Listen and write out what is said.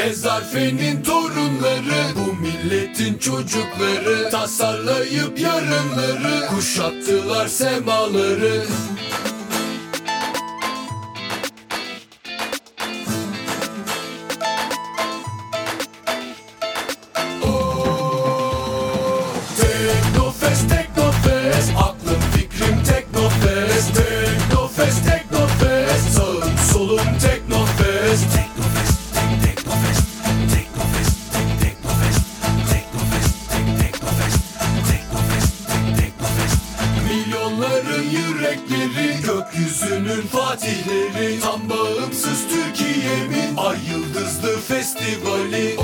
Hezarfe'nin torunları Bu milletin çocukları Tasarlayıp yarınları Kuşattılar semaları. Teknofest, Teknofest Gökyüzünün fatihleri Tam bağımsız Türkiye'min Ay yıldızlı festivali